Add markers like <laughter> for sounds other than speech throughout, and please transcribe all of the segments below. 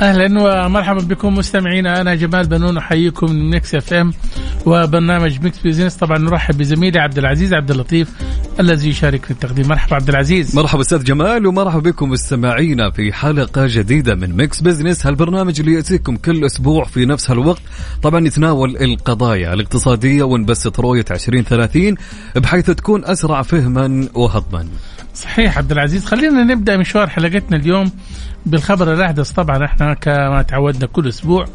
أهلا ومرحبا بكم مستمعينا. أنا جمال بنون أحييكم من Mix FM وبرنامج Mix Business. طبعا نرحب بزميلي عبد العزيز عبد اللطيف الذي يشارك في التقديم. مرحبا عبد العزيز. مرحبا أستاذ جمال ومرحبا بكم مستمعينا في حلقة جديدة من Mix Business هالبرنامج اللي يأتيكم كل أسبوع في نفس هالوقت. طبعا يتناول القضايا الاقتصادية ونبسط رؤية 2030 بحيث تكون أسرع فهما وهضما. صحيح عبد العزيز خلينا نبدأ مشوار حلقتنا اليوم بالخبر الأحدث. طبعا إحنا كما تعودنا كل أسبوع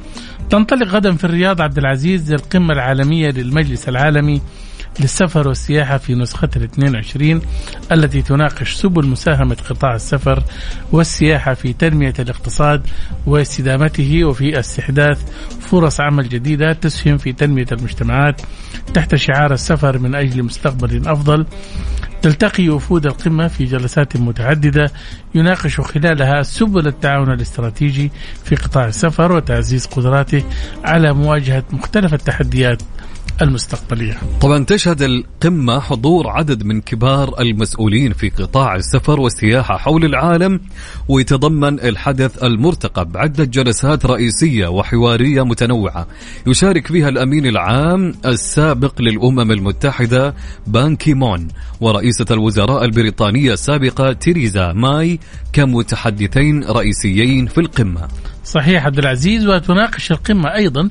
تنطلق غدا في الرياض عبد العزيز القمة العالمية للمجلس العالمي للسفر والسياحة في نسختها ال 22 التي تناقش سبل مساهمة قطاع السفر والسياحة في تنمية الاقتصاد واستدامته وفي استحداث فرص عمل جديدة تسهم في تنمية المجتمعات تحت شعار السفر من أجل مستقبل أفضل. تلتقي وفود القمة في جلسات متعددة يناقش خلالها سبل التعاون الاستراتيجي في قطاع السفر وتعزيز قدراته على مواجهة مختلف التحديات. المستقبلية. طبعا تشهد القمة حضور عدد من كبار المسؤولين في قطاع السفر والسياحة حول العالم ويتضمن الحدث المرتقب عدة جلسات رئيسية وحوارية متنوعة يشارك فيها الأمين العام السابق للأمم المتحدة بان كيمون ورئيسة الوزراء البريطانية السابقة تيريزا ماي كمتحدثين رئيسيين في القمة. صحيح عبد العزيز وتناقش القمة أيضا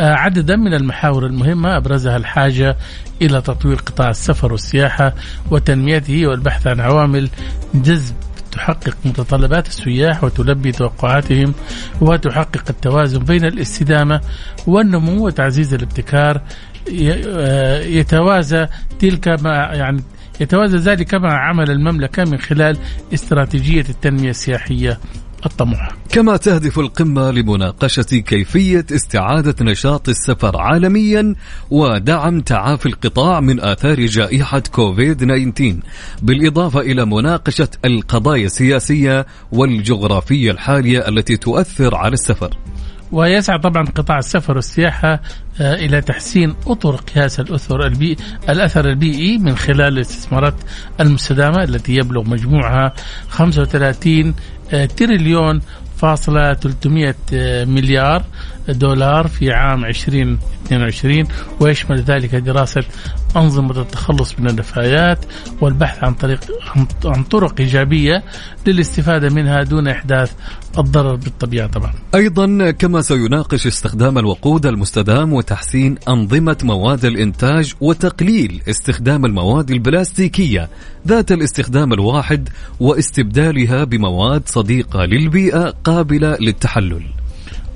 آه، عددا من المحاور المهمة أبرزها الحاجة إلى تطوير قطاع السفر والسياحة وتنميته والبحث عن عوامل جذب تحقق متطلبات السياح وتلبي توقعاتهم وتحقق التوازن بين الاستدامة والنمو وتعزيز الابتكار. آه، يتوازى تلك مع يعني يتوازى ذلك مع عمل المملكة من خلال استراتيجية التنمية السياحية. الطموح. كما تهدف القمة لمناقشة كيفية استعادة نشاط السفر عالميا ودعم تعافي القطاع من آثار جائحة كوفيد 19 بالإضافة إلى مناقشة القضايا السياسية والجغرافية الحالية التي تؤثر على السفر. ويسعى طبعا قطاع السفر والسياحة آه، إلى تحسين أطر قياس الأثر البيئي الأثر البيئي من خلال الاستثمارات المستدامة التي يبلغ مجموعها 35 آه، تريليون فاصلة 300 آه، مليار. دولار في عام 2022 ويشمل ذلك دراسة أنظمة التخلص من النفايات والبحث عن طريق عن طرق إيجابية للاستفادة منها دون إحداث الضرر بالطبيعة طبعا. أيضا كما سيناقش استخدام الوقود المستدام وتحسين أنظمة مواد الإنتاج وتقليل استخدام المواد البلاستيكية ذات الاستخدام الواحد واستبدالها بمواد صديقة للبيئة قابلة للتحلل.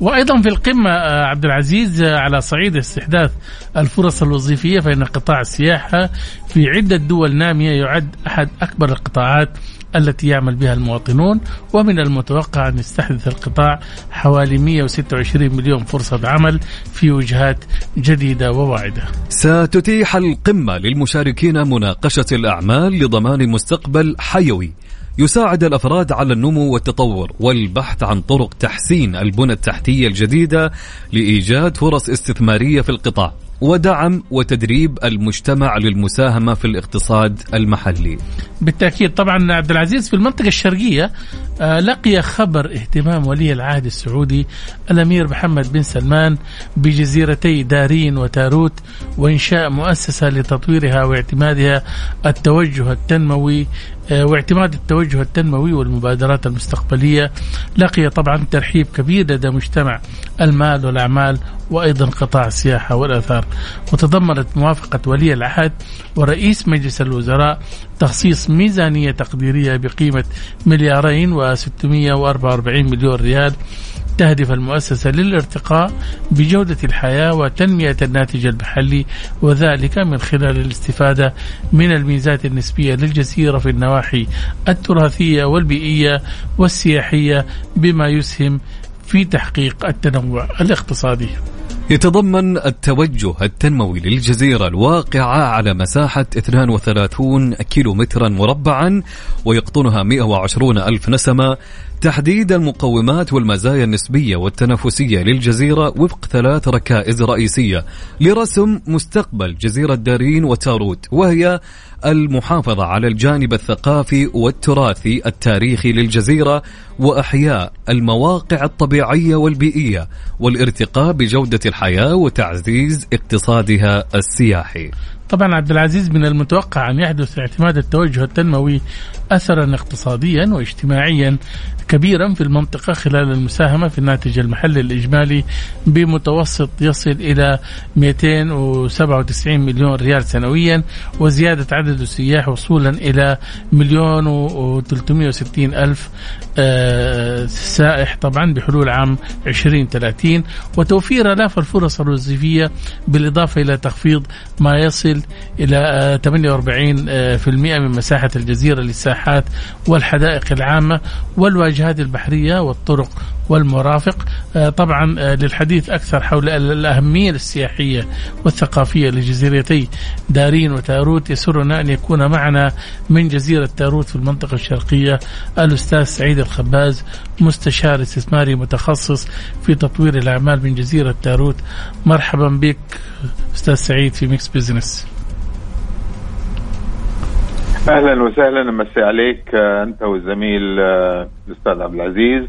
وأيضا في القمة آه، عبد العزيز آه، على صعيد استحداث الفرص الوظيفية فإن قطاع السياحة في عدة دول نامية يعد أحد أكبر القطاعات التي يعمل بها المواطنون. ومن المتوقع أن يستحدث القطاع حوالي 126 مليون فرصة عمل في وجهات جديدة وواعدة. ستتيح القمة للمشاركين مناقشة الأعمال لضمان مستقبل حيوي. يساعد الأفراد على النمو والتطور والبحث عن طرق تحسين البنى التحتية الجديدة لإيجاد فرص استثمارية في القطاع ودعم وتدريب المجتمع للمساهمة في الاقتصاد المحلي. بالتأكيد طبعا عبد العزيز في المنطقة الشرقية آه، لقي خبر اهتمام ولي العهد السعودي الأمير محمد بن سلمان بجزيرتي دارين وتاروت وإنشاء مؤسسة لتطويرها واعتمادها التوجه التنموي واعتماد التوجه التنموي والمبادرات المستقبلية. لقي طبعا ترحيب كبير لدى مجتمع المال والأعمال وأيضا قطاع السياحة والآثار. وتضمنت موافقة ولي العهد ورئيس مجلس الوزراء تخصيص ميزانية تقديرية بقيمة مليارين و644 مليون ريال تهدف المؤسسة للارتقاء بجودة الحياة وتنمية الناتج المحلي وذلك من خلال الاستفادة من الميزات النسبية للجزيرة في النواحي التراثية والبيئية والسياحية بما يسهم في تحقيق التنوع الاقتصادي. يتضمن التوجه التنموي للجزيرة الواقعة على مساحة 32 كيلومترا مربعا ويقطنها 120 ألف نسمة تحديد المقومات والمزايا النسبية والتنافسية للجزيرة وفق ثلاث ركائز رئيسية لرسم مستقبل جزيرة دارين وتاروت وهي المحافظة على الجانب الثقافي والتراثي التاريخي للجزيرة وإحياء المواقع الطبيعية والبيئية والارتقاء بجودة الحياة وتعزيز اقتصادها السياحي. طبعا عبد العزيز من المتوقع أن يحدث اعتماد التوجه التنموي اثرا اقتصاديا واجتماعيا كبيرا في المنطقة خلال المساهمة في الناتج المحلي الإجمالي بمتوسط يصل إلى 297 مليون ريال سنويا وزيادة عدد السياح وصولا إلى مليون و360 ألف آه، سائح طبعا بحلول عام 2030 وتوفير آلاف الفرص الوظيفية بالإضافة إلى تخفيض ما يصل إلى 48% آه، من مساحة الجزيرة للساحات والحدائق العامة والواجهات البحرية والطرق والمرافق. آه، طبعا للحديث أكثر حول الأهمية السياحية والثقافية لجزيرتي دارين وتاروت. يسرنا أن يكون معنا من جزيرة تاروت في المنطقة الشرقية الأستاذ سعيد الخباز مستشار استثماري متخصص في تطوير الأعمال من جزيرة تاروت. مرحبا بك أستاذ سعيد في Mix Business أهلا وسهلا. مسي عليك آه، أنت والزميل آه، الأستاذ عبد العزيز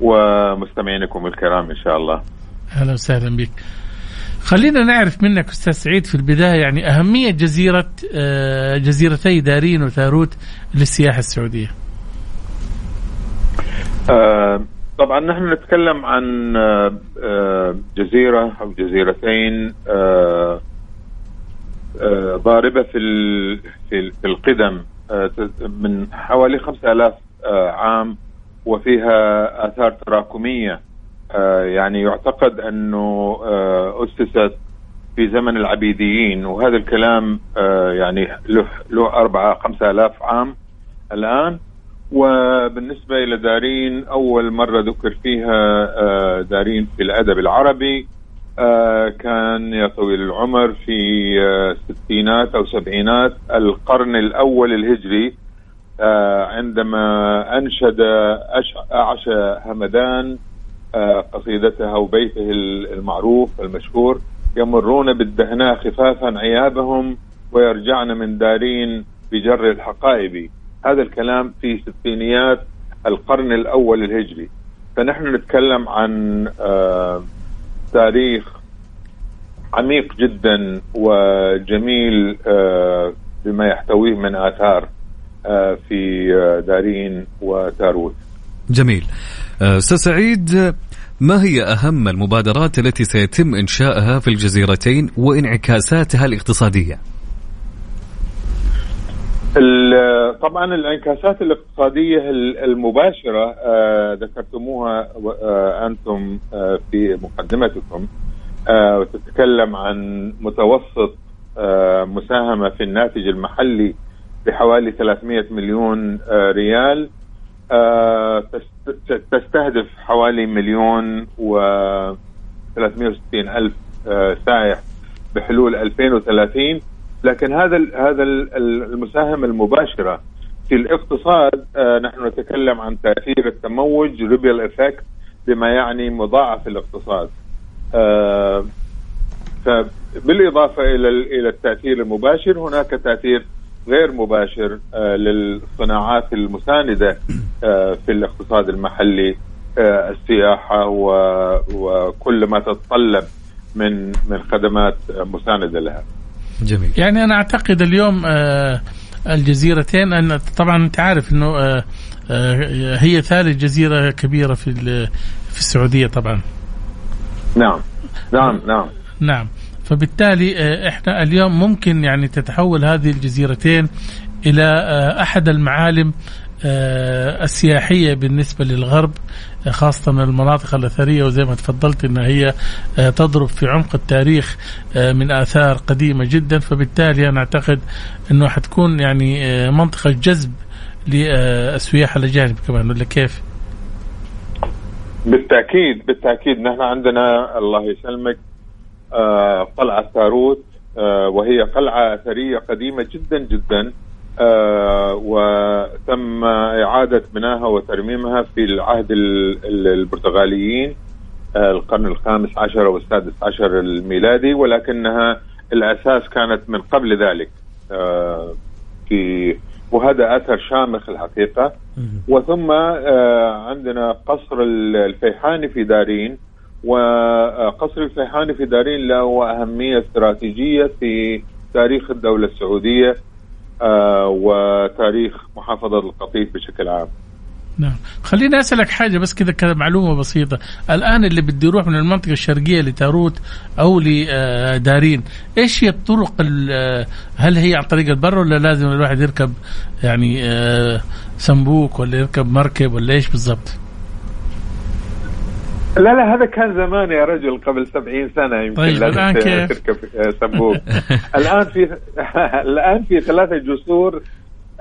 ومستمعينكم الكرام إن شاء الله. أهلا وسهلا بك. خلينا نعرف منك أستاذ سعيد في البداية يعني أهمية جزيرة آه، جزيرتي دارين وتاروت للسياحة السعودية. طبعا نحن نتكلم عن جزيرة أو جزيرتين ضاربة في في القدم من حوالي 5000 عام وفيها آثار تراكمية. يعني يعتقد أنه أسست في زمن العبيديين وهذا الكلام يعني له له أربعة خمسة آلاف عام الآن. وبالنسبة إلى دارين أول مرة ذكر فيها آه، دارين في الأدب العربي آه، كان يا طويل العمر في آه، ستينات أو سبعينات القرن الأول الهجري عندما أنشد أعشى همدان قصيدته وبيته المعروف المشهور يمرون بالدهناء خفافا عيابهم ويرجعن من دارين بجر الحقائب. هذا الكلام في ستينيات القرن الأول الهجري. فنحن نتكلم عن آه تاريخ عميق جدا وجميل آه بما يحتويه من آثار آه في آه، دارين وتاروت جميل أستاذ سعيد ما هي أهم المبادرات التي سيتم إنشائها في الجزيرتين وإنعكاساتها الاقتصادية؟ طبعا الانعكاسات الاقتصادية المباشرة آه، ذكرتموها آه، أنتم آه، في مقدمتكم وتتكلم عن متوسط مساهمة في الناتج المحلي بحوالي 300 مليون ريال تستهدف حوالي مليون و 360 ألف سائح بحلول 2030 لكن هذا هذا المساهمه المباشرة في الاقتصاد آه، نحن نتكلم عن تأثير التموج ripple effect بما يعني مضاعف الاقتصاد آه، فبالاضافه إلى إلى التأثير المباشر هناك تأثير غير مباشر آه، للصناعات المساندة في الاقتصاد المحلي السياحة وكل ما تتطلب من من خدمات مساندة لها. جميل. يعني أنا أعتقد اليوم الجزيرتين أن طبعا أنت عارف إنه هي ثالث جزيرة كبيرة في في السعودية طبعا. نعم نعم نعم نعم فبالتالي آه، إحنا اليوم ممكن يعني تتحول هذه الجزيرتين إلى آه، أحد المعالم آه، السياحية بالنسبة للغرب خاصة المناطق الأثرية وزي ما تفضلت انها هي تضرب في عمق التاريخ من آثار قديمة جدا. فبالتالي أنا أعتقد إنه حتكون يعني منطقة جذب للسياح الاجانب كمان ولا كيف؟ بالتأكيد بالتأكيد. نحن عندنا الله يسلمك آه، قلعة تاروت آه، وهي قلعة أثرية قديمة جدا جدا. آه، وتم إعادة بنائها وترميمها في العهد البرتغاليين القرن الخامس عشر والسادس عشر الميلادي ولكنها الأساس كانت من قبل ذلك في وهذا آثر شامخ الحقيقة. وثم آه، عندنا قصر الفيحاني في دارين وقصر الفيحاني في دارين له أهمية استراتيجية في تاريخ الدولة السعودية. آه، وتاريخ محافظة القطيف بشكل عام. نعم. خليني أسألك حاجة بس كذا كمعلومة بسيطة. الآن اللي بده يروح من المنطقة الشرقية لتاروت أو لدارين إيش هي الطرق هل هي عن طريق البر ولا لازم الواحد يركب يعني آه، سمبوك ولا يركب مركب ولا إيش بالضبط؟ لا لا هذا كان زمان يا رجل قبل سبعين سنة يمكن طيب الآن كيف؟ تركب سمبوك <laughs> الآن في <laughs> الآن في ثلاثة جسور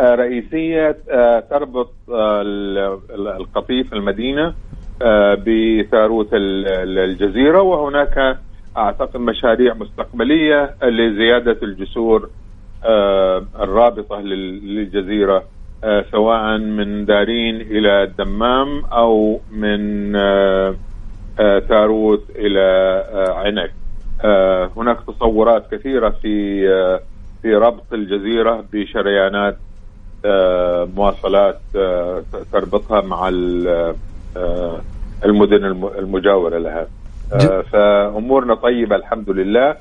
آه، رئيسية آه، تربط آه، القطيف المدينة بثاروت الجزيرة وهناك أعتقد مشاريع مستقبلية لزيادة الجسور الرابطة للجزيرة سواء من دارين إلى الدمام أو من تاروت إلى عنك هناك تصورات كثيرة في في ربط الجزيرة بشريانات آه، مواصلات آه، تربطها مع آه، المدن المجاورة لها. فأمورنا طيبة الحمد لله.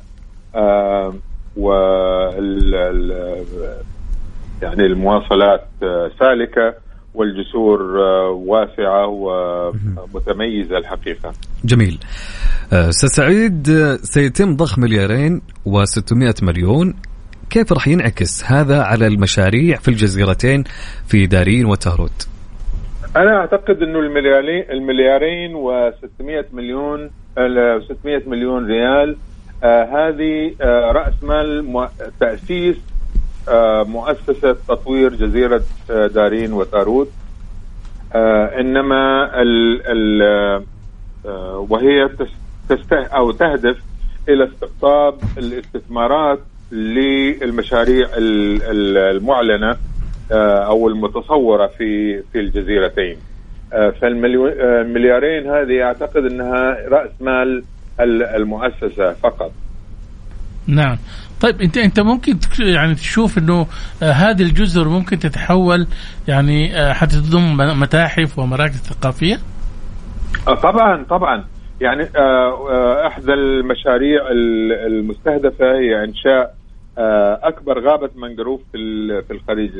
و يعني المواصلات سالكة. والجسور واسعة ومتميزة الحقيقة. جميل. أستاذ سعيد سيتم ضخ مليارين و600 مليون كيف راح ينعكس هذا على المشاريع في الجزيرتين في دارين وتاروت؟ أنا أعتقد إنه المليارين المليارين و600 مليون 600 مليون ريال آه هذه آه رأس مال تأسيس آه مؤسسة تطوير جزيرة آه دارين وتاروت. آه إنما ال ال آه وهي تست أو تهدف إلى استقطاب الاستثمارات للمشاريع المعلنة آه، أو المتصورة في في الجزيرتين. فالمليارين هذه أعتقد إنها رأس مال المؤسسة فقط. نعم. طيب انت انت ممكن يعني تشوف انه آه، هذه الجزر ممكن تتحول يعني حتضم متاحف ومراكز ثقافية؟ طبعا طبعا. يعني احدى المشاريع المستهدفة هي إنشاء آه، أكبر غابة مانجروف في في الخليج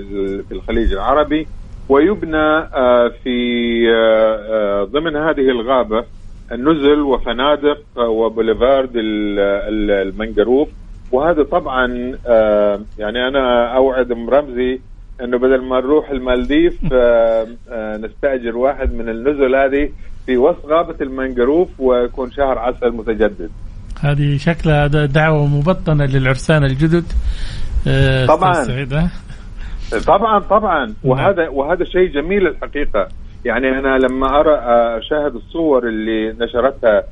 في الخليج العربي. ويبنى آه، في آه، ضمن هذه الغابة نزل وفنادق وبوليفارد المنجروف وهذا طبعا يعني أنا أوعد أم رمزي إنه بدل ما نروح المالديف نستأجر واحد من النزل هذه في وسط غابة المنجروف ويكون شهر عسل متجدد. هذه شكلها دعوة مبطنة للعرسان الجدد. آه، طبعا. طبعا طبعا. نعم. وهذا وهذا شيء جميل الحقيقة. يعني أنا لما أرى أشاهد الصور اللي نشرتها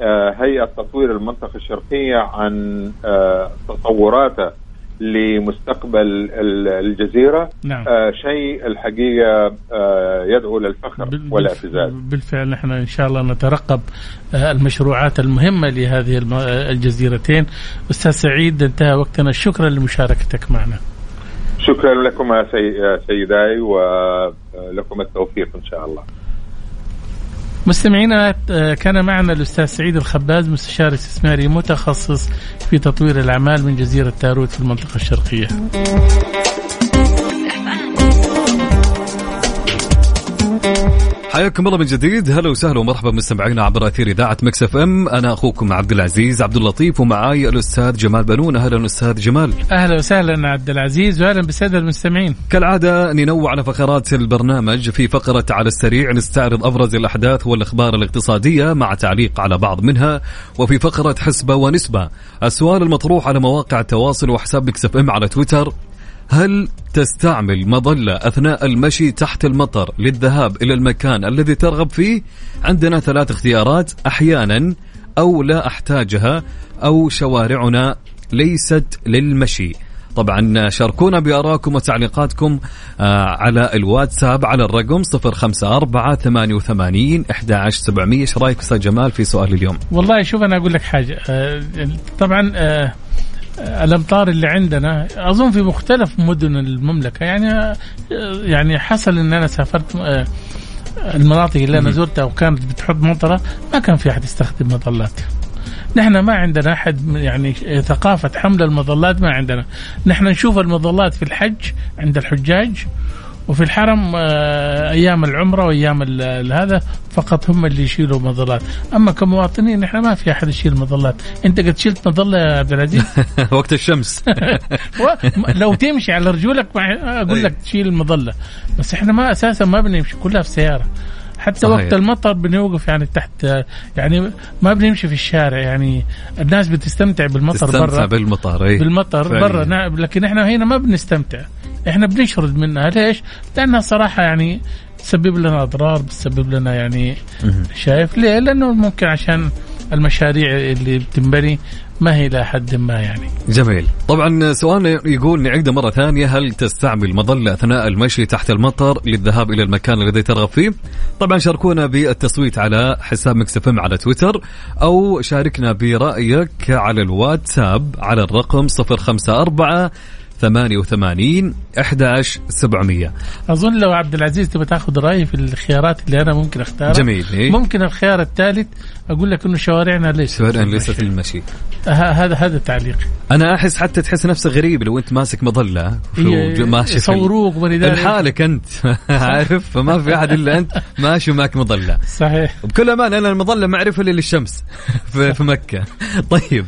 آه، هيئة تطوير المنطقة الشرقية عن آه، تصوراتها لمستقبل الجزيرة. نعم. آه شيء الحقيقة آه يدعو للفخر والاعتزاز بالفعل نحن إن شاء الله نترقب آه المشروعات المهمة لهذه الجزيرتين. أستاذ سعيد انتهى وقتنا. شكرا لمشاركتك معنا. شكرا لكم سيداي ولكم التوفيق إن شاء الله. مستمعينا كان معنا الأستاذ سعيد الخباز مستشار استثماري متخصص في تطوير الأعمال من جزيرة تاروت في المنطقة الشرقية. حياكم الله من جديد. هلا وسهلا ومرحبا مستمعينا عبر أثير إذاعة Mix FM. أنا أخوكم عبد العزيز عبد اللطيف ومعاي الأستاذ جمال بنون. أهلا أستاذ جمال. أهلا وسهلا عبد العزيز وأهلا بالسادة المستمعين. كالعادة ننوع على فقرات البرنامج في فقرة على السريع نستعرض أبرز الأحداث والأخبار الاقتصادية مع تعليق على بعض منها وفي فقرة حسبة ونسبة. السؤال المطروح على مواقع التواصل وحساب Mix FM على تويتر. هل تستعمل مظلة أثناء المشي تحت المطر للذهاب إلى المكان الذي ترغب فيه؟ عندنا ثلاث اختيارات أحيانا أو لا أحتاجها أو شوارعنا ليست للمشي. طبعا شاركونا بآرائكم وتعليقاتكم آه، على الواتساب على الرقم 054 88 11700 إيش رأيك أستاذ جمال في سؤال اليوم؟ والله شوف أنا أقول لك حاجة آه، طبعا آه، الأمطار اللي عندنا أظن في مختلف مدن المملكة. يعني يعني حصل إن أنا سافرت المناطق اللي أنا زرتها وكانت بتحط مطرة ما كان في أحد يستخدم مظلات. نحن ما عندنا أحد يعني ثقافة حمل المظلات ما عندنا. نحن نشوف المظلات في الحج عند الحجاج وفي الحرم آه، أيام العمرة وأيام هذا فقط هم اللي يشيلوا مظلات. أما كمواطنين إحنا ما في أحد يشيل مظلات. أنت قد شلت مظلة يا عبد العزيز؟ <laughs> وقت الشمس. <laughs> لو تمشي على رجولك أقول لك تشيل المظله بس إحنا ما أساسا ما بنمشي كلها في سيارة. حتى صحيح. وقت المطر بنوقف يعني تحت يعني ما بنمشي في الشارع. يعني الناس بتستمتع بالمطر برا. بالمطر أي. بالمطر برا. لكن إحنا هنا ما بنستمتع. إحنا بنشرد منها. ليش؟ لأنها صراحة يعني تسبب لنا أضرار بتسبب لنا يعني شايف ليه؟ لأنه ممكن عشان المشاريع اللي بتنبني ما هي إلى حد ما يعني. جميل. طبعا سؤال يقول نعيده مرة ثانية. هل تستعمل مظلة أثناء المشي تحت المطر للذهاب إلى المكان الذي ترغب فيه؟ طبعا شاركونا بالتصويت على حساب مكسفم على تويتر أو شاركنا برأيك على الواتساب على الرقم 054 88 11 700 أظن لو عبد العزيز تبغى تاخذ رأيي في الخيارات اللي أنا ممكن أختارها. جميل إيه؟ ممكن الخيار الثالث أقول لك إنه شوارعنا ليست شوارعنا ليست للمشي هذا هذا تعليقي. أنا أحس حتى تحس نفسك غريب لو أنت ماسك مظلة. ماشي يصوروك لحالك أنت. <laughs> عارف؟ فما في أحد إلا أنت ماشي وماك مظلة. صحيح. بكل امانه أنا المظلة معرفة للشمس <laughs> في مكة. <laughs> طيب.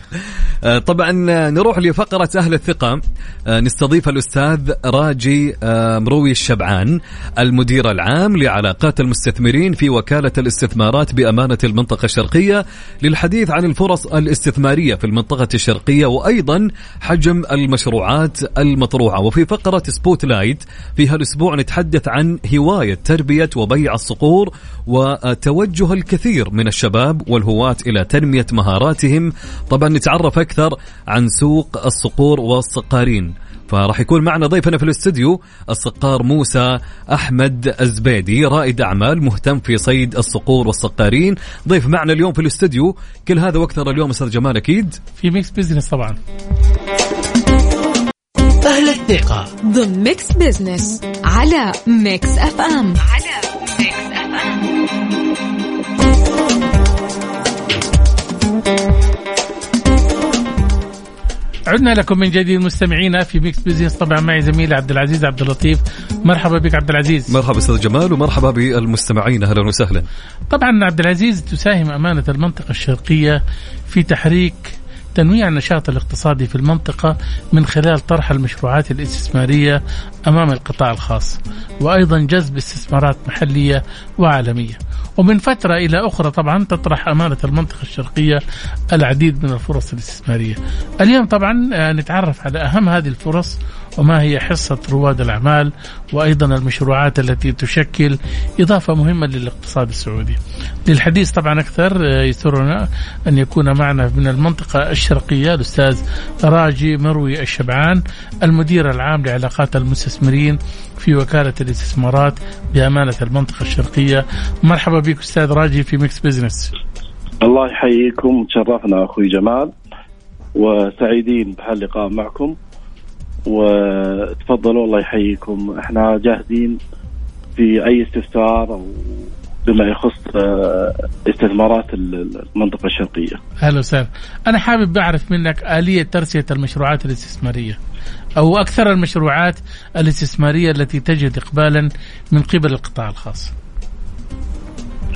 آه، طبعا نروح لفقرة أهل الثقة. آه، نستضيف الأستاذ راجي آه، مروي الشبعان المدير العام لعلاقات المستثمرين في وكالة الاستثمارات بأمانة المنطقة الشرقية للحديث عن الفرص الاستثمارية في المنطقة الشرقية وأيضا حجم المشروعات المطروحة. وفي فقرة spotlight في هالأسبوع نتحدث عن هواية تربية وبيع الصقور وتوجه الكثير من الشباب والهواة إلى تنمية مهاراتهم. طبعا نتعرف أكثر عن سوق الصقور والصقارين. فراح يكون معنا ضيفنا في الاستوديو الصقار موسى أحمد الزبيدي رائد أعمال مهتم في صيد الصقور والصقارين. ضيف معنا اليوم في الاستوديو كل هذا وأكثر اليوم أستاذ جمال أكيد. في Mix Business طبعا. أهل الثقة. ضمن Mix Business على Mix FM على Mix FM عدنا لكم من جديد مستمعينا في Mix Business طبعا معي زميلي عبد العزيز عبد اللطيف. مرحبا بك عبد العزيز. مرحبا أستاذ جمال ومرحبا بالمستمعين. أهلا وسهلا. طبعا عبد العزيز تساهم أمانة المنطقة الشرقية في تحريك تنويع النشاط الاقتصادي في المنطقة من خلال طرح المشروعات الاستثمارية أمام القطاع الخاص وأيضا جذب استثمارات محلية وعالمية. ومن فترة إلى أخرى طبعا تطرح أمانة المنطقة الشرقية العديد من الفرص الاستثمارية. اليوم طبعا آه، نتعرف على أهم هذه الفرص وما هي حصة رواد الأعمال وأيضا المشروعات التي تشكل إضافة مهمة للاقتصاد السعودي. للحديث طبعا أكثر آه، يسرنا أن يكون معنا من المنطقة الشرقية الأستاذ راجي مروي الشبعان المدير العام لعلاقات المستثمرين في وكالة الاستثمارات بأمانة المنطقة الشرقية. مرحبا بك أستاذ راجي في Mix Business الله يحييكم تشرفنا أخوي جمال وسعيدين بهاللقاء معكم. وتفضلوا الله يحييكم إحنا جاهزين في أي استفسار أو بما يخص آه، استثمارات المنطقة الشرقية. أهلا وسهلا. أنا حابب أعرف منك آلية ترسية المشروعات الاستثمارية أو أكثر المشروعات الاستثمارية التي تجد اقبالا من قبل القطاع الخاص.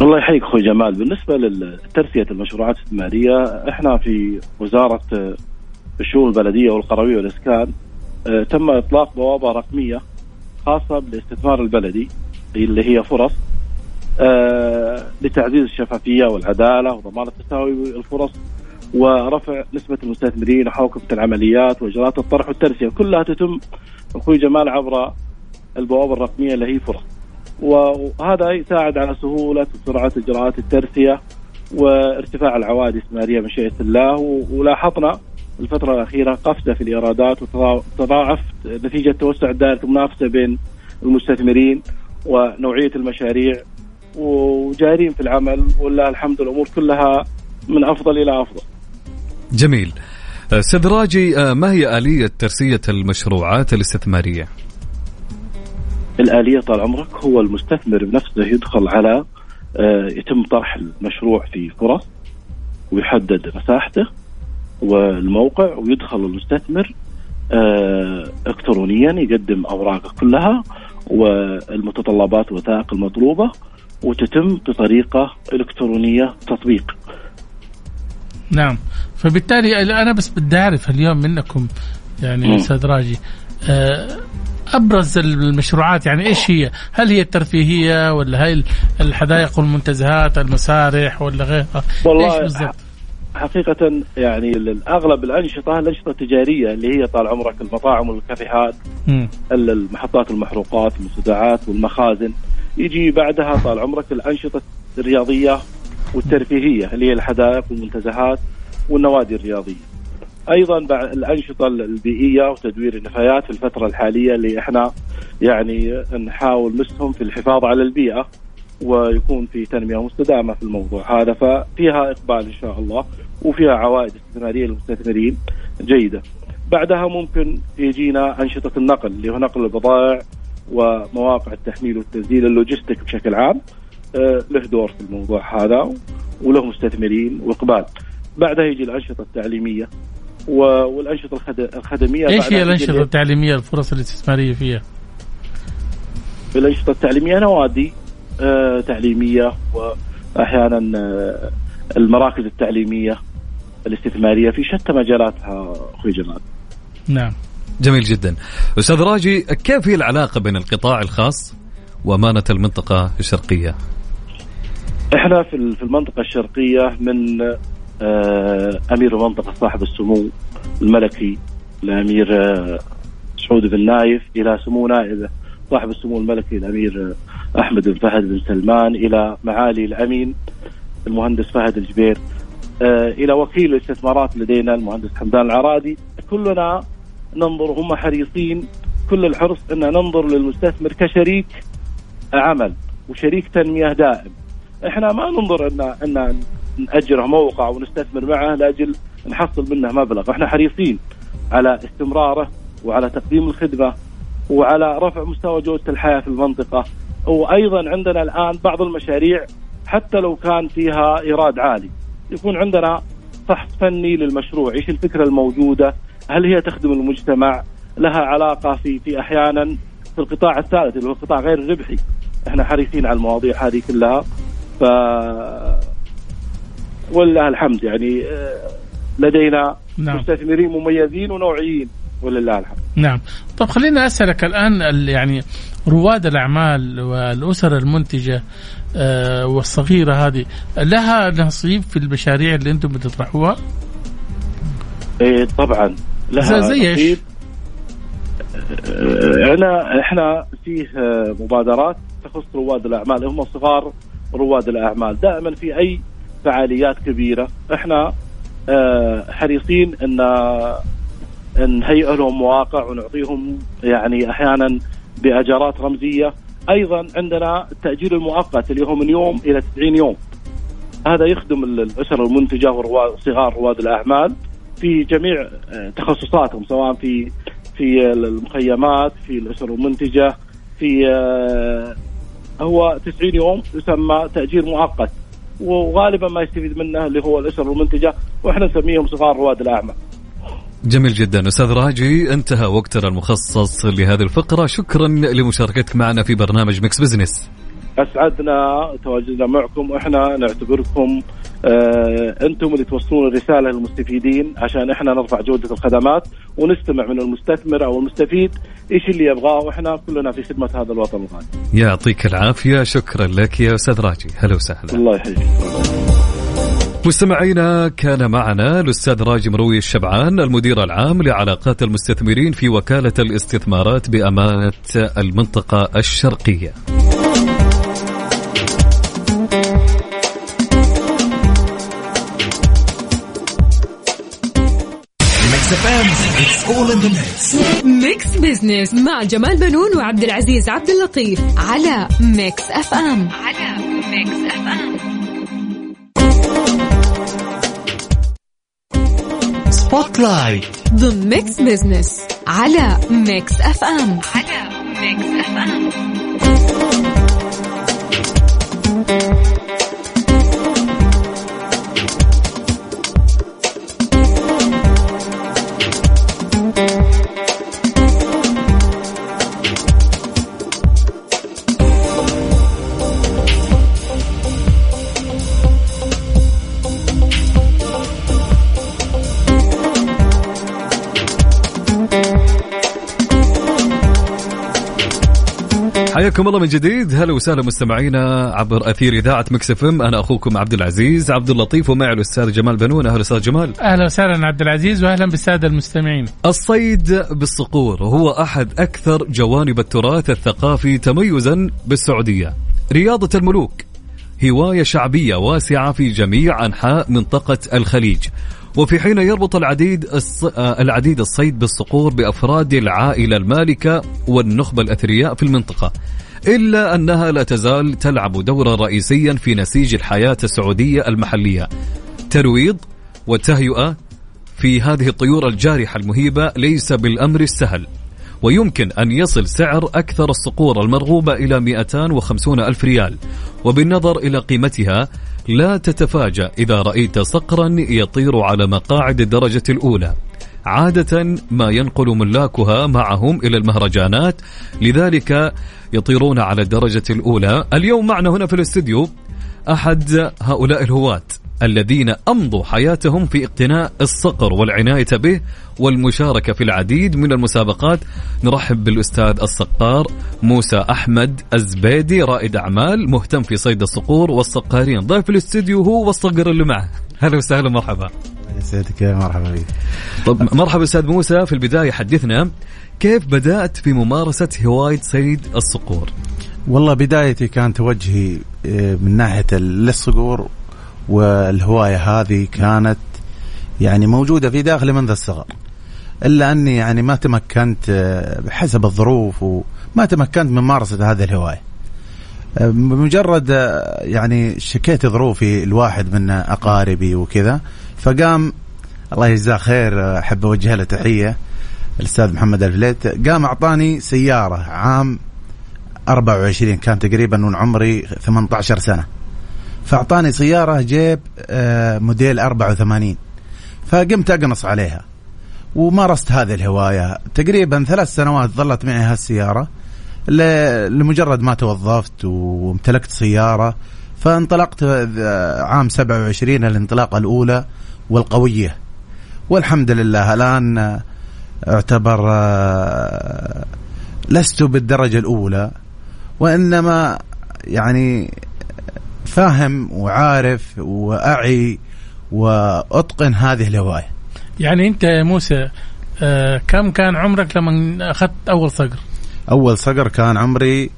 الله يحييك أخوي جمال، بالنسبة لترسية المشروعات الاستثمارية إحنا في وزارة الشؤون البلدية والقروية والإسكان تم إطلاق بوابة رقمية خاصة بالاستثمار البلدي اللي هي فرص آه، لتعزيز الشفافية والعدالة وضمان تساوي الفرص ورفع نسبة المستثمرين وحوكمه العمليات وإجراءات الطرح والترسية. كلها تتم أخوي جمال عبر البوابة الرقمية اللي هي فرص. وهذا يساعد على سهولة وسرعة إجراءات الترسية وارتفاع العوائد الاستثمارية مشيئه الله ولاحظنا الفترة الأخيرة قفزة في الإيرادات وتضاعف نتيجة توسع دائرة المنافسة بين المستثمرين ونوعية المشاريع وجارين في العمل ولله الحمد الأمور كلها من أفضل إلى أفضل جميل أستاذ راجي آه، ما هي آلية ترسية المشروعات الاستثمارية؟ الآلية طال عمرك هو المستثمر بنفسه يدخل على آه، يتم طرح المشروع في فرص ويحدد مساحته والموقع ويدخل المستثمر آه، الكترونيا يقدم أوراقه كلها والمتطلبات والوثائق المطلوبة وتتم بطريقة إلكترونية تطبيق. نعم فبالتالي أنا بس بدي أعرف اليوم منكم يعني أستاذ راجي آه، أبرز المشروعات يعني إيش هي؟ هل هي الترفيهية ولا هي الحدائق والمنتزهات المسارح ولا غيرها؟ والله إيش بالضبط؟ حقيقة يعني اغلب الأنشطة الأنشطة التجارية اللي هي طال عمرك المطاعم والكافيهات المحطات المحروقات المستودعات والمخازن. يجي بعدها طال عمرك الأنشطة الرياضية والترفيهية اللي هي الحدائق والمنتزهات والنوادي الرياضية. أيضا الأنشطة البيئية وتدوير النفايات في الفترة الحالية اللي إحنا يعني نحاول نسهم في الحفاظ على البيئة. ويكون في تنمية مستدامة في الموضوع هذا ففيها إقبال إن شاء الله وفيها عوائد استثمارية للمستثمرين جيدة. بعدها ممكن يجينا أنشطة النقل اللي هو نقل البضائع ومواقع التحميل والتنزيل اللوجستيك بشكل عام آه، له دور في الموضوع هذا وله مستثمرين وإقبال. بعدها يجي الأنشطة التعليمية والأنشطة الخدمية إيش هي الأنشطة التعليمية الفرص الاستثمارية فيها؟ الأنشطة التعليمية نوادي تعليمية وأحيانا آه، المراكز التعليمية الاستثمارية في شتى مجالاتها أخوي جمال. نعم. جميل جدا. أستاذ راجي كيف هي العلاقة بين القطاع الخاص وأمانة المنطقة الشرقية؟ إحنا في في المنطقة الشرقية من آه، أمير المنطقة صاحب السمو الملكي الامير سعود بن نايف إلى سمو نائبه صاحب السمو الملكي الامير أحمد بن فهد بن سلمان إلى معالي الأمين المهندس فهد الجبير آه، إلى وكيل الاستثمارات لدينا المهندس حمدان العرادي. كلنا ننظر هم حريصين كل الحرص أن ننظر للمستثمر كشريك عمل وشريك تنمية دائم. إحنا ما ننظر ان أن ناجره موقع ونستثمر معه لأجل نحصل منه مبلغ. إحنا حريصين على استمراره وعلى تقديم الخدمة وعلى رفع مستوى جودة الحياة في المنطقة. وأيضا عندنا الآن بعض المشاريع حتى لو كان فيها إيراد عالي. يكون عندنا فحص فني للمشروع. إيش الفكرة الموجودة؟ هل هي تخدم المجتمع؟ لها علاقة في في أحيانا في القطاع الثالث اللي هو القطاع غير الربحي. إحنا حريصين على المواضيع هذه كلها. ف ولله الحمد يعني آه، لدينا نعم. مستثمرين مميزين ونوعيين. ولله الحمد. نعم. طب خلينا أسألك الآن يعني رواد الأعمال والأسر المنتجة آه، والصغيرة هذه لها نصيب في المشاريع اللي أنتم بتطرحوها؟ إيه طبعا لها زي إيش؟ آه، إحنا إحنا فيه آه، مبادرات تخص رواد الأعمال. هم صغار رواد الأعمال. دائما في أي فعاليات كبيرة. إحنا حريصين إن نهيئ لهم مواقع ونعطيهم يعني أحيانا بأجارات رمزية. أيضا عندنا التاجير المؤقت اللي هو من يوم إلى 90 يوم. هذا يخدم الأسر المنتجة وصغار رواد الأعمال في جميع آه، تخصصاتهم سواء في في المخيمات في الأسر المنتجة في آه، هو 90 يوم يسمى تاجير مؤقت. وغالبا ما يستفيد منه اللي هو الأسر المنتجة وإحنا نسميهم صغار رواد الأعمال. جميل جدا. أستاذ راجي انتهى وقتنا المخصص لهذه الفقرة. شكرا لمشاركتك معنا في برنامج Mix Business أسعدنا تواجدنا معكم. وإحنا نعتبركم آه أنتم اللي توصلون الرسالة للمستفيدين عشان إحنا نرفع جودة الخدمات ونستمع من المستثمر أو المستفيد إيش اللي يبغاه. وإحنا كلنا في خدمة هذا الوطن الغالي. يعطيك العافية. شكرا لك يا أستاذ راجي. هلا وسهلا. الله يحييك. مستمعينا كان معنا الأستاذ راجي مروي الشبعان المدير العام لعلاقات المستثمرين في وكالة الاستثمارات بأمانة المنطقة الشرقية. Mix Business مع جمال بنون وعبد العزيز عبد اللطيف على Mix FM على ميكس اف ام spotlight ضمن Mix Business على Mix FM على Mix FM حياكم الله من جديد. هلا وسهلا مستمعينا عبر أثير إذاعة Mix FM. أنا أخوكم عبد العزيز عبد اللطيف ومعي الأستاذ جمال بنون. أهلا أستاذ جمال. أهلا وسهلا عبد العزيز وأهلا بالسادة المستمعين. الصيد بالصقور هو أحد أكثر جوانب التراث الثقافي تميزا بالسعودية. رياضة الملوك هواية شعبية واسعة في جميع أنحاء منطقة الخليج. وفي حين يربط العديد الص... العديد الصيد بالصقور بأفراد العائلة المالكة والنخبة الأثرياء في المنطقة إلا أنها لا تزال تلعب دورا رئيسيا في نسيج الحياة السعودية المحلية. ترويض وتهيئة في هذه الطيور الجارحة المهيبة ليس بالأمر السهل ويمكن أن يصل سعر أكثر الصقور المرغوبة إلى 250 ألف ريال وبالنظر إلى قيمتها لا تتفاجأ إذا رأيت صقرا يطير على مقاعد الدرجة الأولى. عادة ما ينقل ملاكها معهم إلى المهرجانات لذلك يطيرون على الدرجة الأولى. اليوم معنا هنا في الاستديو أحد هؤلاء الهواة. الذين أمضوا حياتهم في اقتناء الصقر والعناية به والمشاركة في العديد من المسابقات. نرحب بالأستاذ الصقار موسى أحمد الزبيدي رائد أعمال مهتم في صيد الصقور والصقارين. ضيف الاستديو هو والصقر اللي معه. هلا وسهلا مرحبا. يسعدك يا مرحبا بك. طب مرحبا أستاذ موسى. في البداية حدثنا كيف بدأت في ممارسة هواية صيد الصقور؟ والله بدايتي كان توجهي آه، من ناحية الصقور والهواية هذه كانت يعني موجودة في داخلي منذ الصغر. إلا أني يعني ما تمكنت آه، بحسب الظروف وما تمكنت من ممارسة هذه الهواية. آه، بمجرد آه، يعني شكيت ظروفي الواحد من أقاربي وكذا فقام الله يجزاه خير أحب أوجه له تحية الأستاذ محمد الفليت قام أعطاني سيارة عام 24 كان تقريبا من عمري 18 سنة. فأعطاني سيارة جيب موديل 84 فقمت أقنص عليها. ومارست هذه الهواية. تقريبا ثلاث سنوات ظلت معي هالسيارة. لمجرد ما توظفت وامتلكت سيارة. فانطلقت عام 27 الانطلاقة الأولى والقوية. والحمد لله الآن اعتبر لست بالدرجة الأولى. وإنما يعني فاهم وعارف وأعي وأتقن هذه الهواية. يعني أنت يا موسى آه كم كان عمرك لما أخذت أول صقر؟ أول صقر كان عمري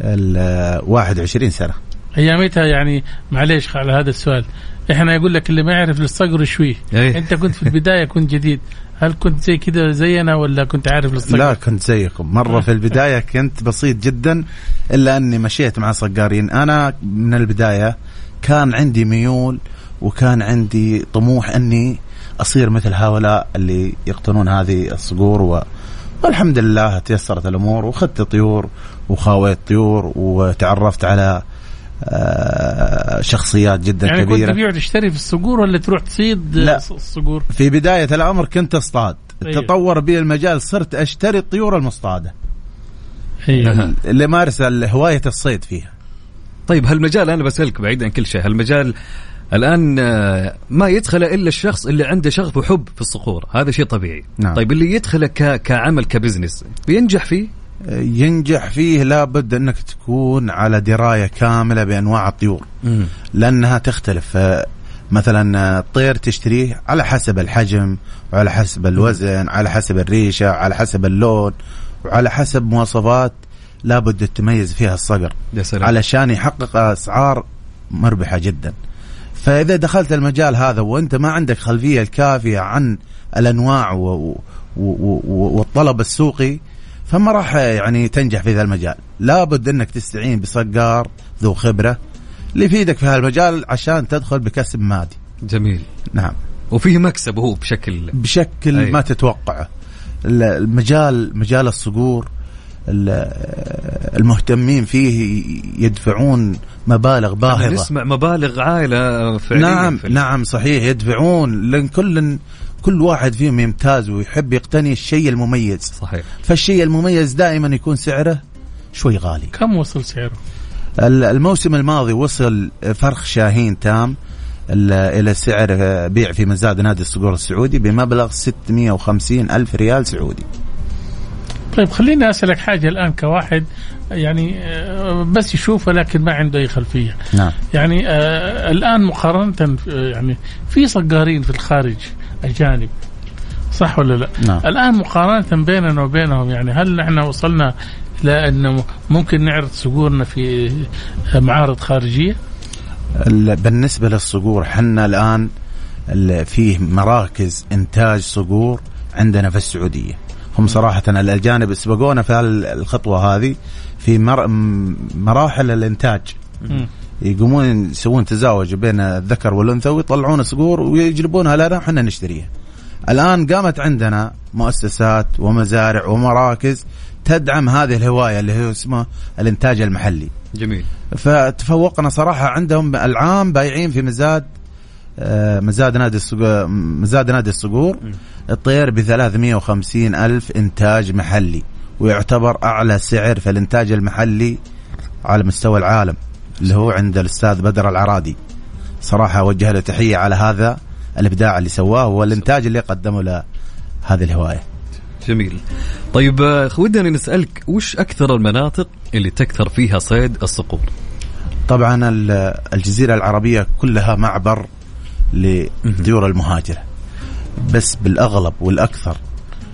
ال 21 سنة. أيامتها يعني معليش على هذا السؤال. إحنا يقول لك اللي ما يعرف للصقر شوي. أيه. أنت كنت في البداية كنت جديد. هل كنت زي كذا زينا ولا كنت عارف للصقر لا كنت زيكم. مرة في البداية كنت بسيط جدا إلا أني مشيت مع صقارين. أنا من البداية كان عندي ميول وكان عندي طموح أني أصير مثل هؤلاء اللي يقتنون هذه الصقور و والحمد لله تيسرت الأمور واخذت طيور وخاويت طيور وتعرفت على آه، شخصيات جدا يعني كبيرة. كنت تبيع وتشتري في الصقور ولا تروح تصيد لا. الص- الصقور؟ في بداية الامر كنت اصطاد. أيوه. تطور بي المجال صرت أشتري الطيور المصطادة. أيوه اللي مارس هوايه الصيد فيها. طيب هالمجال أنا بسألك بعيد عن كل شيء. هالمجال الآن آه، ما يدخل إلا الشخص اللي عنده شغف وحب في الصقور. هذا شيء طبيعي. نعم. طيب اللي يدخله. كعمل كبزنس بينجح فيه؟ ينجح فيه لابد أنك تكون على دراية كاملة بأنواع الطيور. لأنها تختلف. مثلا الطير تشتريه على حسب الحجم وعلى حسب الوزن على حسب الريشة على حسب اللون وعلى حسب مواصفات لابد تميز فيها الصقر. يا سلام. علشان يحقق أسعار مربحة جدا. فإذا دخلت المجال هذا وأنت ما عندك خلفية الكافية عن الأنواع و و و والطلب السوقي فما راح يعني تنجح في ذا المجال. لابد إنك تستعين بصقار ذو خبرة اللي يفيدك في هالمجال عشان تدخل بكسب مادي. جميل. نعم. وفيه مكسب هو بشكل بشكل أي. ما تتوقعه. ال- المجال مجال الصقور ال- المهتمين فيه يدفعون مبالغ باهظة. نسمع مبالغ عائلة فعليا نعم في نعم صحيح يدفعون لأن كل كل واحد فيهم يمتاز ويحب يقتني الشيء المميز. صحيح. فالشيء المميز دائما يكون سعره شوي غالي. كم وصل سعره؟ ال- الموسم الماضي وصل فرخ شاهين تام ال- إلى سعر بيع في مزاد نادي الصقور السعودي بمبلغ 650 ألف ريال سعودي. طيب خليني أسألك حاجة الآن كواحد يعني آه، بس يشوفه لكن ما عنده أي خلفية. نعم. يعني آه الآن مقارنة آه، يعني في صقارين في الخارج اجانب صح ولا لا؟ نعم. الآن مقارنة بيننا وبينهم يعني هل نحن وصلنا إلى انه ممكن نعرض صقورنا في معارض خارجية؟ ال- بالنسبة للصقور حنا الآن ال- فيه مراكز إنتاج صقور عندنا في السعودية هم صراحة الأجانب سبقونا في الخطوة هذه في مر... مراحل الإنتاج مم. يقومون يسوون تزاوج بين الذكر والأنثى ويطلعون صقور ويجلبونها. لنا وحنا نشتريها. الآن قامت عندنا مؤسسات ومزارع ومراكز تدعم هذه الهواية اللي هي اسمها الإنتاج المحلي. جميل. فتفوقنا صراحة عندهم العام بايعين في مزاد آه، مزاد نادي الصقور مزاد نادي الصقور. الطير ب 350 ألف إنتاج محلي ويعتبر أعلى سعر في الإنتاج المحلي على مستوى العالم. اللي هو عند الأستاذ بدر العرادي. صراحة أوجه له تحية على هذا الإبداع اللي سواه والإنتاج اللي قدمه لهذه الهواية. جميل. طيب آه، ودنا نسألك وش أكثر المناطق اللي تكثر فيها صيد الصقور؟ طبعا ال- الجزيرة العربية كلها معبر للطيور المهاجرة. بس بالأغلب والأكثر.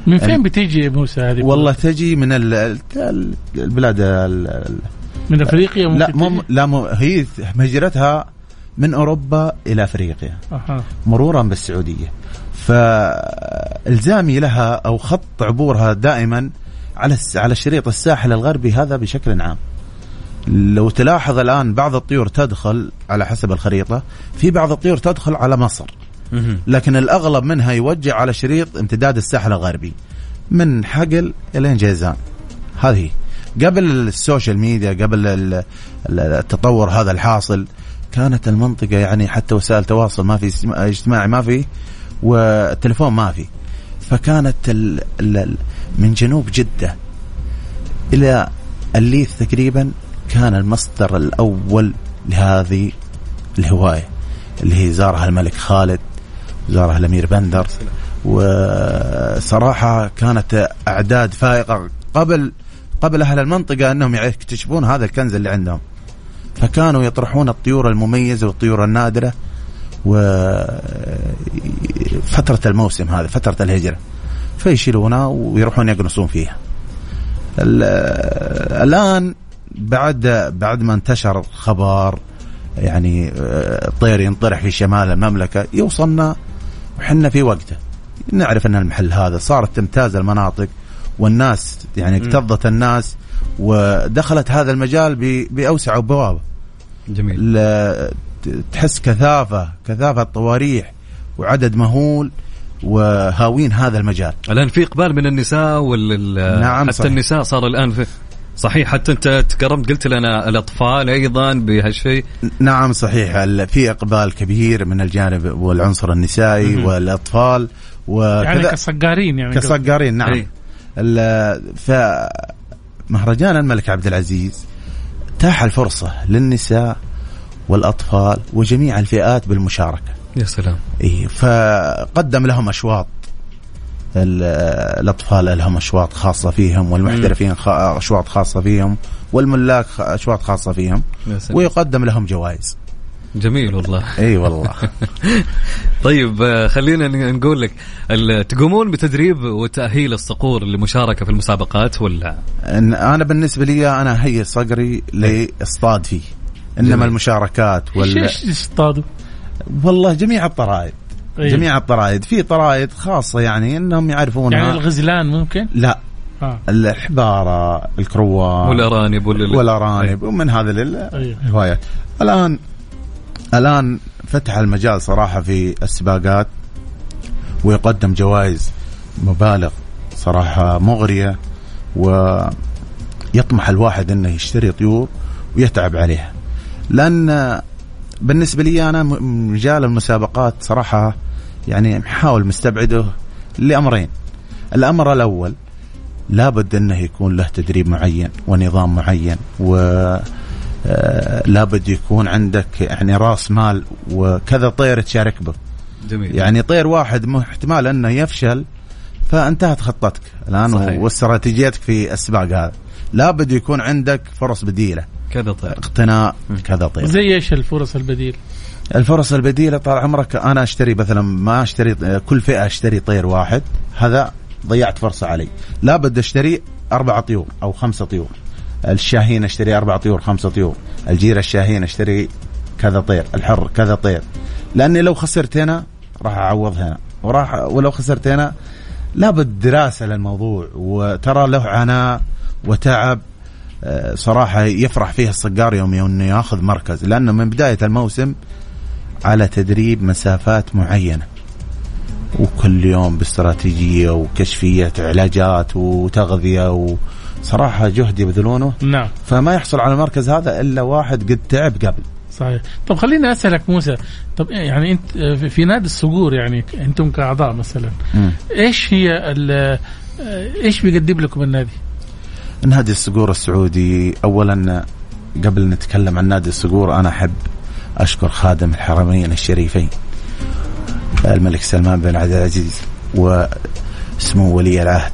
من فين بتيجي يا موسى هذه؟ والله تجي من ال- ال- البلاد ال- ال- من أفريقيا ممكن لا مو؟ لا مو هي هجرتها من أوروبا إلى أفريقيا أها. مرورا بالسعودية. فإلزامي لها أو خط عبورها دائما على على شريط الساحل الغربي هذا بشكل عام. لو تلاحظ الآن بعض الطيور تدخل على حسب الخريطة في بعض الطيور تدخل على مصر. لكن الأغلب منها يوجه على شريط امتداد الساحل الغربي من حقل إلين جيزان. هذه قبل ال social media قبل ال- ال- التطور هذا الحاصل كانت المنطقة يعني حتى وسائل تواصل ما في اجتماع- اجتماعي ما في والتليفون ما في. فكانت ال ال من جنوب جدة إلى الليث تقريبا كان المصدر الأول لهذه الهواية اللي هي زارها الملك خالد زارها الأمير بندر. وصراحة كانت أعداد فائقة قبل قبل أهل المنطقة أنهم يكتشفون هذا الكنز اللي عندهم. فكانوا يطرحون الطيور المميزة والطيور النادرة وفترة الموسم هذا فترة الهجرة. فيشيلونها ويروحون يقنصون فيها. ال- الآن بعد بعد ما انتشر خبر يعني الطير ينطرح في شمال المملكة يوصلنا وحنا في وقته. نعرف أن المحل هذا صارت تمتاز المناطق. والناس يعني اكتظت الناس ودخلت هذا المجال ب- بأوسع بوابة جميل. تحس كثافة كثافة طواريح وعدد مهول وهاوين هذا المجال. الآن في إقبال من النساء وال نعم، حتى صحيح. النساء صار الآن في صحيح حتى أنت تكرمت قلت لنا الأطفال أيضا بهالشيء. نعم صحيح. في إقبال كبير من الجانب والعنصر النسائي والأطفال يعني وكذا كصقارين يعني كصقارين نعم. أي. فمهرجان الملك عبد العزيز تاح الفرصة للنساء والأطفال وجميع الفئات بالمشاركة. يا سلام. اي فقدم لهم أشواط. ال- الأطفال لهم أشواط خاصة فيهم والمحترفين خ- أشواط خاصة فيهم والملاك خ- أشواط خاصة فيهم. يا سلام. ويقدم لهم جوائز. جميل والله. إي والله. <laughs> طيب آه، خلينا نقول لك تقومون بتدريب وتأهيل الصقور للمشاركة في المسابقات ولا؟ إن أنا بالنسبة لي أنا هي صقري لاصطاد فيه إنما جميل. المشاركات وال... إيش اصطادوا؟ والله جميع الطرائد. أي. جميع الطرائد. في طرائد خاصة يعني إنهم يعرفونها. يعني الغزلان ممكن؟ لا. آه. الحباره الكروان والأرانب ولا والأرانب ومن هذه أيوه. الهوايات. الآن الآن فتح المجال صراحة في السباقات ويقدم جوائز مبالغ صراحة مغرية ويطمح الواحد إنه يشتري طيور ويتعب عليها. لأن بالنسبة لي أنا مجال المسابقات صراحة يعني محاول مستبعده لأمرين. الأمر الأول لابد إنه يكون له تدريب معين ونظام معين و لابد يكون عندك يعني راس مال وكذا طير تشارك به. جميل. يعني طير واحد احتمال أنه يفشل فانتهت خطتك الآن صحيح. واستراتيجيتك في السباق هذا. لابد يكون عندك فرص بديلة. كذا طيب اقتناء كذا طير. زي إيش الفرص البديل؟ الفرص البديلة طال عمرك أنا أشتري مثلا ما أشتري كل فئة أشتري طير واحد هذا ضيعت فرصة علي. لابد أشتري أربع طيور أو خمسة طيور. الشاهين اشتري أربع طيور خمسة طيور. الجيرة الشاهين اشتري كذا طير الحر كذا طير. لأني لو خسرت هنا راح أعوض هنا. وراح ولو خسرت هنا لابد دراسة للموضوع وترى له عناء وتعب. آه، صراحة يفرح فيها الصقار يوم إنه ياخذ مركز لأنه من بداية الموسم على تدريب مسافات معينة. وكل يوم باستراتيجية وكشفية علاجات وتغذية وصراحه جهد يبذلونه نعم. فما يحصل على المركز هذا إلا واحد قد تعب قبل. صحيح. طب خليني أسألك موسى طب يعني أنت في- في نادي الصقور يعني أنتم كأعضاء مثلا مم. إيش هي ال- إيش بيقدم لكم النادي؟ نادي الصقور السعودي اولا قبل نتكلم عن نادي الصقور أنا أحب أشكر خادم الحرمين الشريفين الملك سلمان بن عبد العزيز وسمو ولي العهد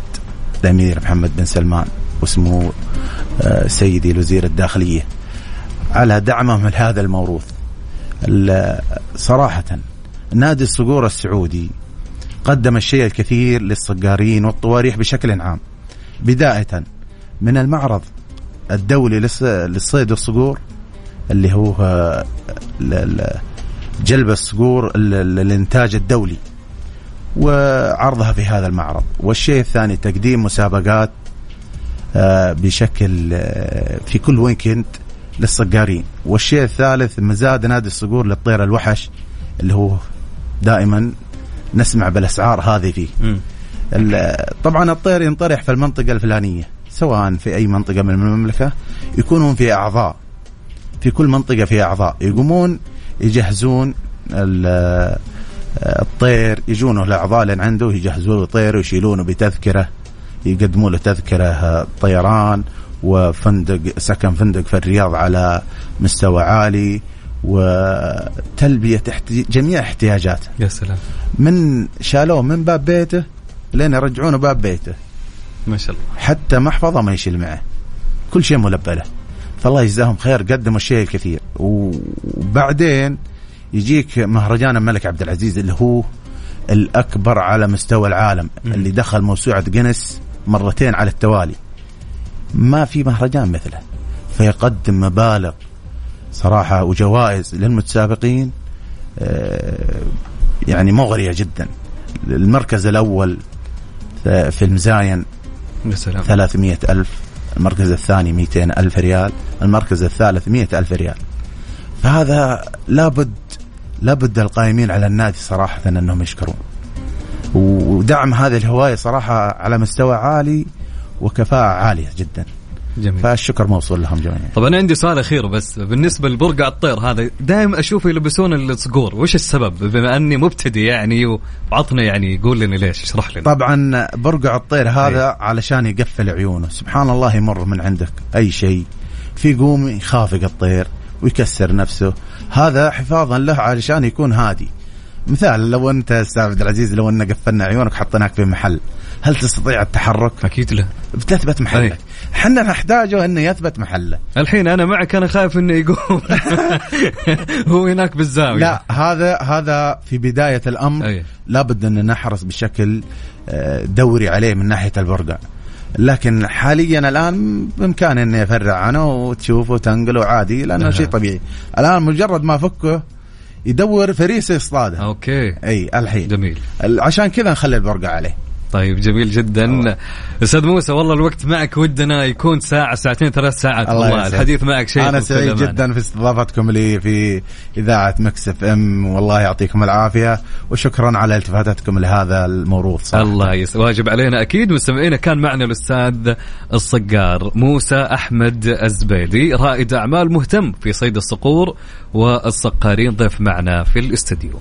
الأمير محمد بن سلمان. وسمو آه، سيدي الوزير الداخلية. على دعمهم لهذا الموروث. ال- صراحة نادي الصقور السعودي قدم الشيء الكثير للصقارين والطواريح بشكل عام. بداية من المعرض الدولي للص- للصيد والصقور اللي هو آه، جلب الصقور للإنتاج الدولي. وعرضها في هذا المعرض. والشيء الثاني تقديم مسابقات بشكل آه، في كل ويكند للصقارين. والشيء الثالث مزاد نادي الصقور للطير الوحش اللي هو دائما نسمع بالأسعار هذه فيه. طبعا الطير ينطرح في المنطقة الفلانية سواء في أي منطقة من المملكة يكونون في أعضاء. في كل منطقة في أعضاء. يقومون يجهزون ال- الطير يجونه الأعضاء اللي عنده يجهزوا له طير ويشيلونه بتذكرة. يقدموا له تذكرة طيران وفندق سكن فندق في الرياض على مستوى عالي وتلبية جميع احتياجاته. يا سلام. من شالوه من باب بيته لين يرجعونه باب بيته. ما شاء الله. حتى محفظة ما يشيل معه. كل شيء ملبى له. فالله يجزاهم خير قدموا الشيء الكثير. وبعدين يجيك مهرجان الملك عبد العزيز اللي هو الأكبر على مستوى العالم مم. اللي دخل موسوعة جينيس مرتين على التوالي. ما في مهرجان مثله. فيقدم مبالغ صراحة وجوائز للمتسابقين آه، يعني مغرية جدا. المركز الأول في المزاين سلام. 300 ألف المركز الثاني 200 ألف ريال المركز الثالث 100 ألف ريال. فهذا لابد لابد القائمين على النادي صراحة أنهم يشكرون. ودعم هذه الهواية صراحة على مستوى عالي وكفاءة عالية جدا. جميل. فالشكر موصول لهم جميعا. طب أنا عندي سؤال أخير بس. بالنسبة لبرقع الطير هذا دائما اشوفه يلبسون الصقور. وش السبب؟ بما أني مبتدئ يعني وعطنا يعني قول لنا ليش اشرح لنا. طبعا برقع الطير هذا أي. علشان يقفل عيونه. سبحان الله يمر من عندك أي شيء. في قوم يخافق الطير ويكسر نفسه. هذا حفاظا له علشان يكون هادي. مثال لو انت أستاذ عبد العزيز لو ان قفلنا عيونك حطيناك في محل هل تستطيع التحرك؟ أكيد لا. بتثبت محلك. إحنا نحتاجه إنه يثبت محله. الحين أنا معك أنا خايف إنه يقوم. <laughs> هو هناك بالزاوية. لا هذا هذا في بداية الأمر أي. لابد أن نحرص بشكل آه، دوري عليه من ناحية البرقع. لكن حاليا الآن بإمكاني اني افرع عنه وتشوفه وتنقله عادي لأنه شيء طبيعي. الآن مجرد ما أفكه يدور فريسه يصطادها أوكي. إي الحين. جميل. عشان كذا نخلي البرقع عليه. طيب جميل جدا. أستاذ موسى والله الوقت معك ودنا يكون ساعة ساعتين ثلاث ساعات. الله والله الحديث معك شيء أنا سعيد جدا في استضافتكم لي في إذاعة Mix FM. والله يعطيكم العافية وشكرا على التفاتاتكم لهذا الموروث صراحة. الله يس... واجب علينا أكيد. مستمعينا كان معنا الأستاذ الصقار موسى أحمد الزبيدي رائد أعمال مهتم في صيد الصقور والصقارين. ضيف معنا في الاستديو.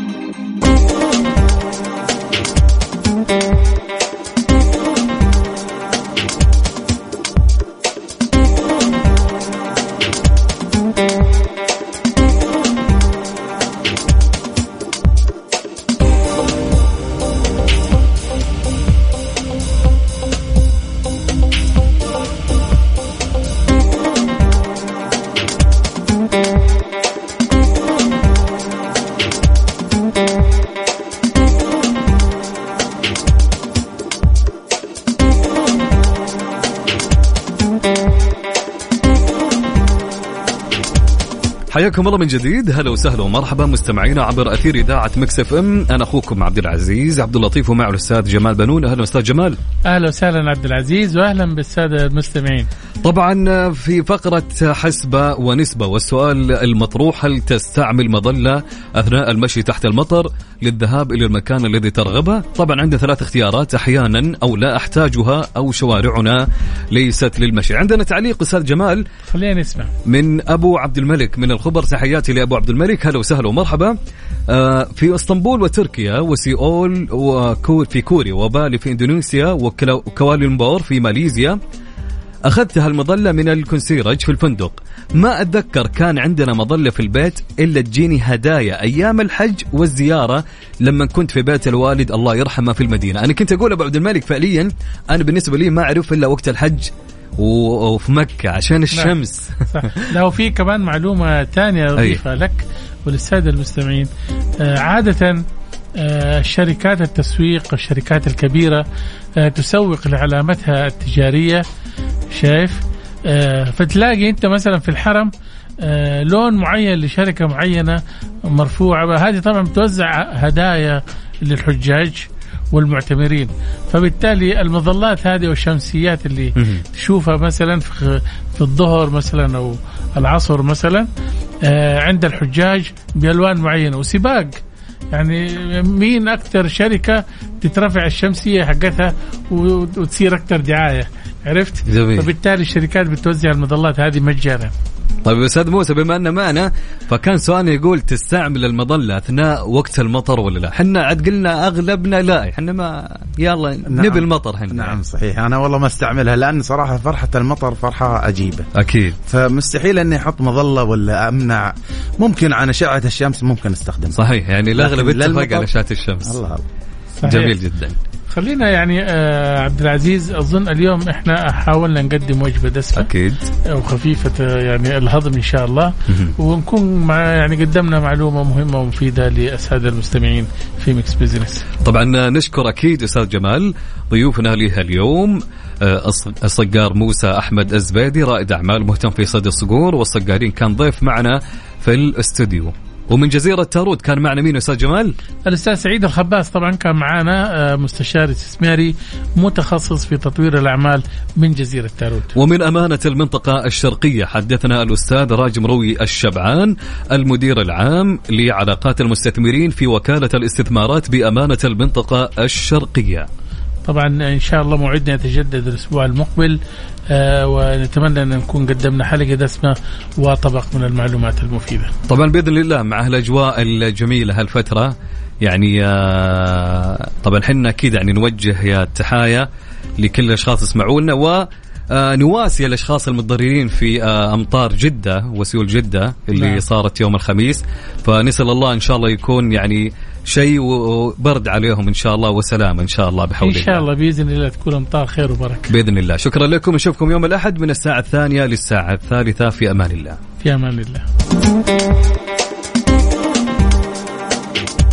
الله من جديد. هلا وسهلا ومرحبا مستمعينا عبر أثير إذاعة Mix FM. أنا أخوكم عبد العزيز عبد اللطيف ومعه الأستاذ جمال بنون. أهلا أستاذ جمال. أهلا وسهلا عبد العزيز وأهلا بالسادة المستمعين. طبعا في فقرة حسبة ونسبة والسؤال المطروح هل تستعمل مظلة أثناء المشي تحت المطر للذهاب إلى المكان الذي ترغبه؟ طبعا عندنا ثلاث اختيارات أحيانا أو لا أحتاجها أو شوارعنا ليست للمشي. عندنا تعليق أستاذ جمال. خلينا نسمع. من أبو عبد الملك من الخبر. تحياتي لأبو عبد الملك. هلا وسهلا ومرحبا. آه، في إسطنبول وتركيا وسيول وكور في كوريا وبالي في إندونيسيا وكوالالمبور في ماليزيا. أخذت هالمظلة من ال concierge في الفندق. ما أتذكر كان عندنا مظلة في البيت إلا تجيني هدايا أيام الحج والزيارة لما كنت في بيت الوالد الله يرحمه في المدينة. أنا كنت أقول أبو عبد الملك فعليا أنا بالنسبة لي ما أعرف إلا وقت الحج وفي مكة عشان نعم. الشمس. صح. لا وفي كمان معلومة ثانية أضيفها لك وللسادة المستمعين. آه عادة شركات التسويق الشركات الكبيرة آه تسوق لعلامتها التجارية. شايف؟ آه فتلاقي أنت مثلا في الحرم آه لون معين لشركة معينة مرفوعة. هذه طبعا بتوزع هدايا للحجاج والمعتمرين. فبالتالي المظلات هذه والشمسيات اللي تشوفها مثلا في, الظهر مثلا أو العصر مثلا آه عند الحجاج بألوان معينة. وسباق يعني مين أكثر شركة تترفع الشمسية حقتها وتصير أكثر دعاية عرفت؟ جميل. فبالتالي الشركات بتوزع المظلات هذه مجانا طيب أستاذ موسى بما انه معنا فكان سؤالنا يقول تستعمل المظلة أثناء وقت المطر ولا لا؟ إحنا عاد قلنا أغلبنا لا إحنا ما يلا نعم. نبي المطر إحنا نعم صحيح. أنا والله ما استعملها لأن صراحة فرحة المطر فرحة عجيبة. أكيد. فمستحيل إني أحط مظلة ولا أمنع. ممكن عن اشعه الشمس ممكن أستخدمها. صحيح يعني الأغلب اتفق على اشعه الشمس. الله صحيح. جميل جدا. خلينا يعني آه عبد العزيز أظن اليوم إحنا حاولنا نقدم وجبة دسمة. أكيد. وخفيفة يعني الهضم إن شاء الله. ونكون مع يعني قدمنا معلومة مهمة ومفيدة للساده المستمعين في Mix Business طبعا نشكر أكيد أستاذ جمال ضيوفنا لها اليوم آه، الصقار موسى أحمد الزبيدي رائد أعمال مهتم في صيد الصقور والصقارين كان ضيف معنا في الاستوديو. ومن جزيرة تاروت كان معنا مين أستاذ جمال؟ الأستاذ سعيد الخباس طبعا كان معانا آه، مستشار استثماري متخصص في تطوير الأعمال من جزيرة تارود ومن أمانة المنطقة الشرقية حدثنا الأستاذ راج مروي الشبعان المدير العام لعلاقات المستثمرين في وكالة الاستثمارات بأمانة المنطقة الشرقية. طبعا إن شاء الله موعدنا يتجدد الأسبوع المقبل ونتمنى أن نكون قدمنا حلقة دسمة وطبق من المعلومات المفيدة. طبعا بإذن الله مع هالاجواء الجميلة هالفترة يعني آه طبعا حنا أكيد يعني نوجه يا التحايا لكل الأشخاص يسمعونا و آه نواسي الأشخاص المتضررين في آه أمطار جدة وسيول جدة اللي. نعم. صارت يوم الخميس فنسأل الله إن شاء الله يكون يعني شيء وبرد عليهم إن شاء الله وسلامه إن شاء الله بحول إن شاء الله بإذن الله تكون أمطار خير وبركة. بإذن الله شكرا لكم نشوفكم يوم الأحد من الساعة الثانية للساعة الثالثة في أمان الله في أمان الله.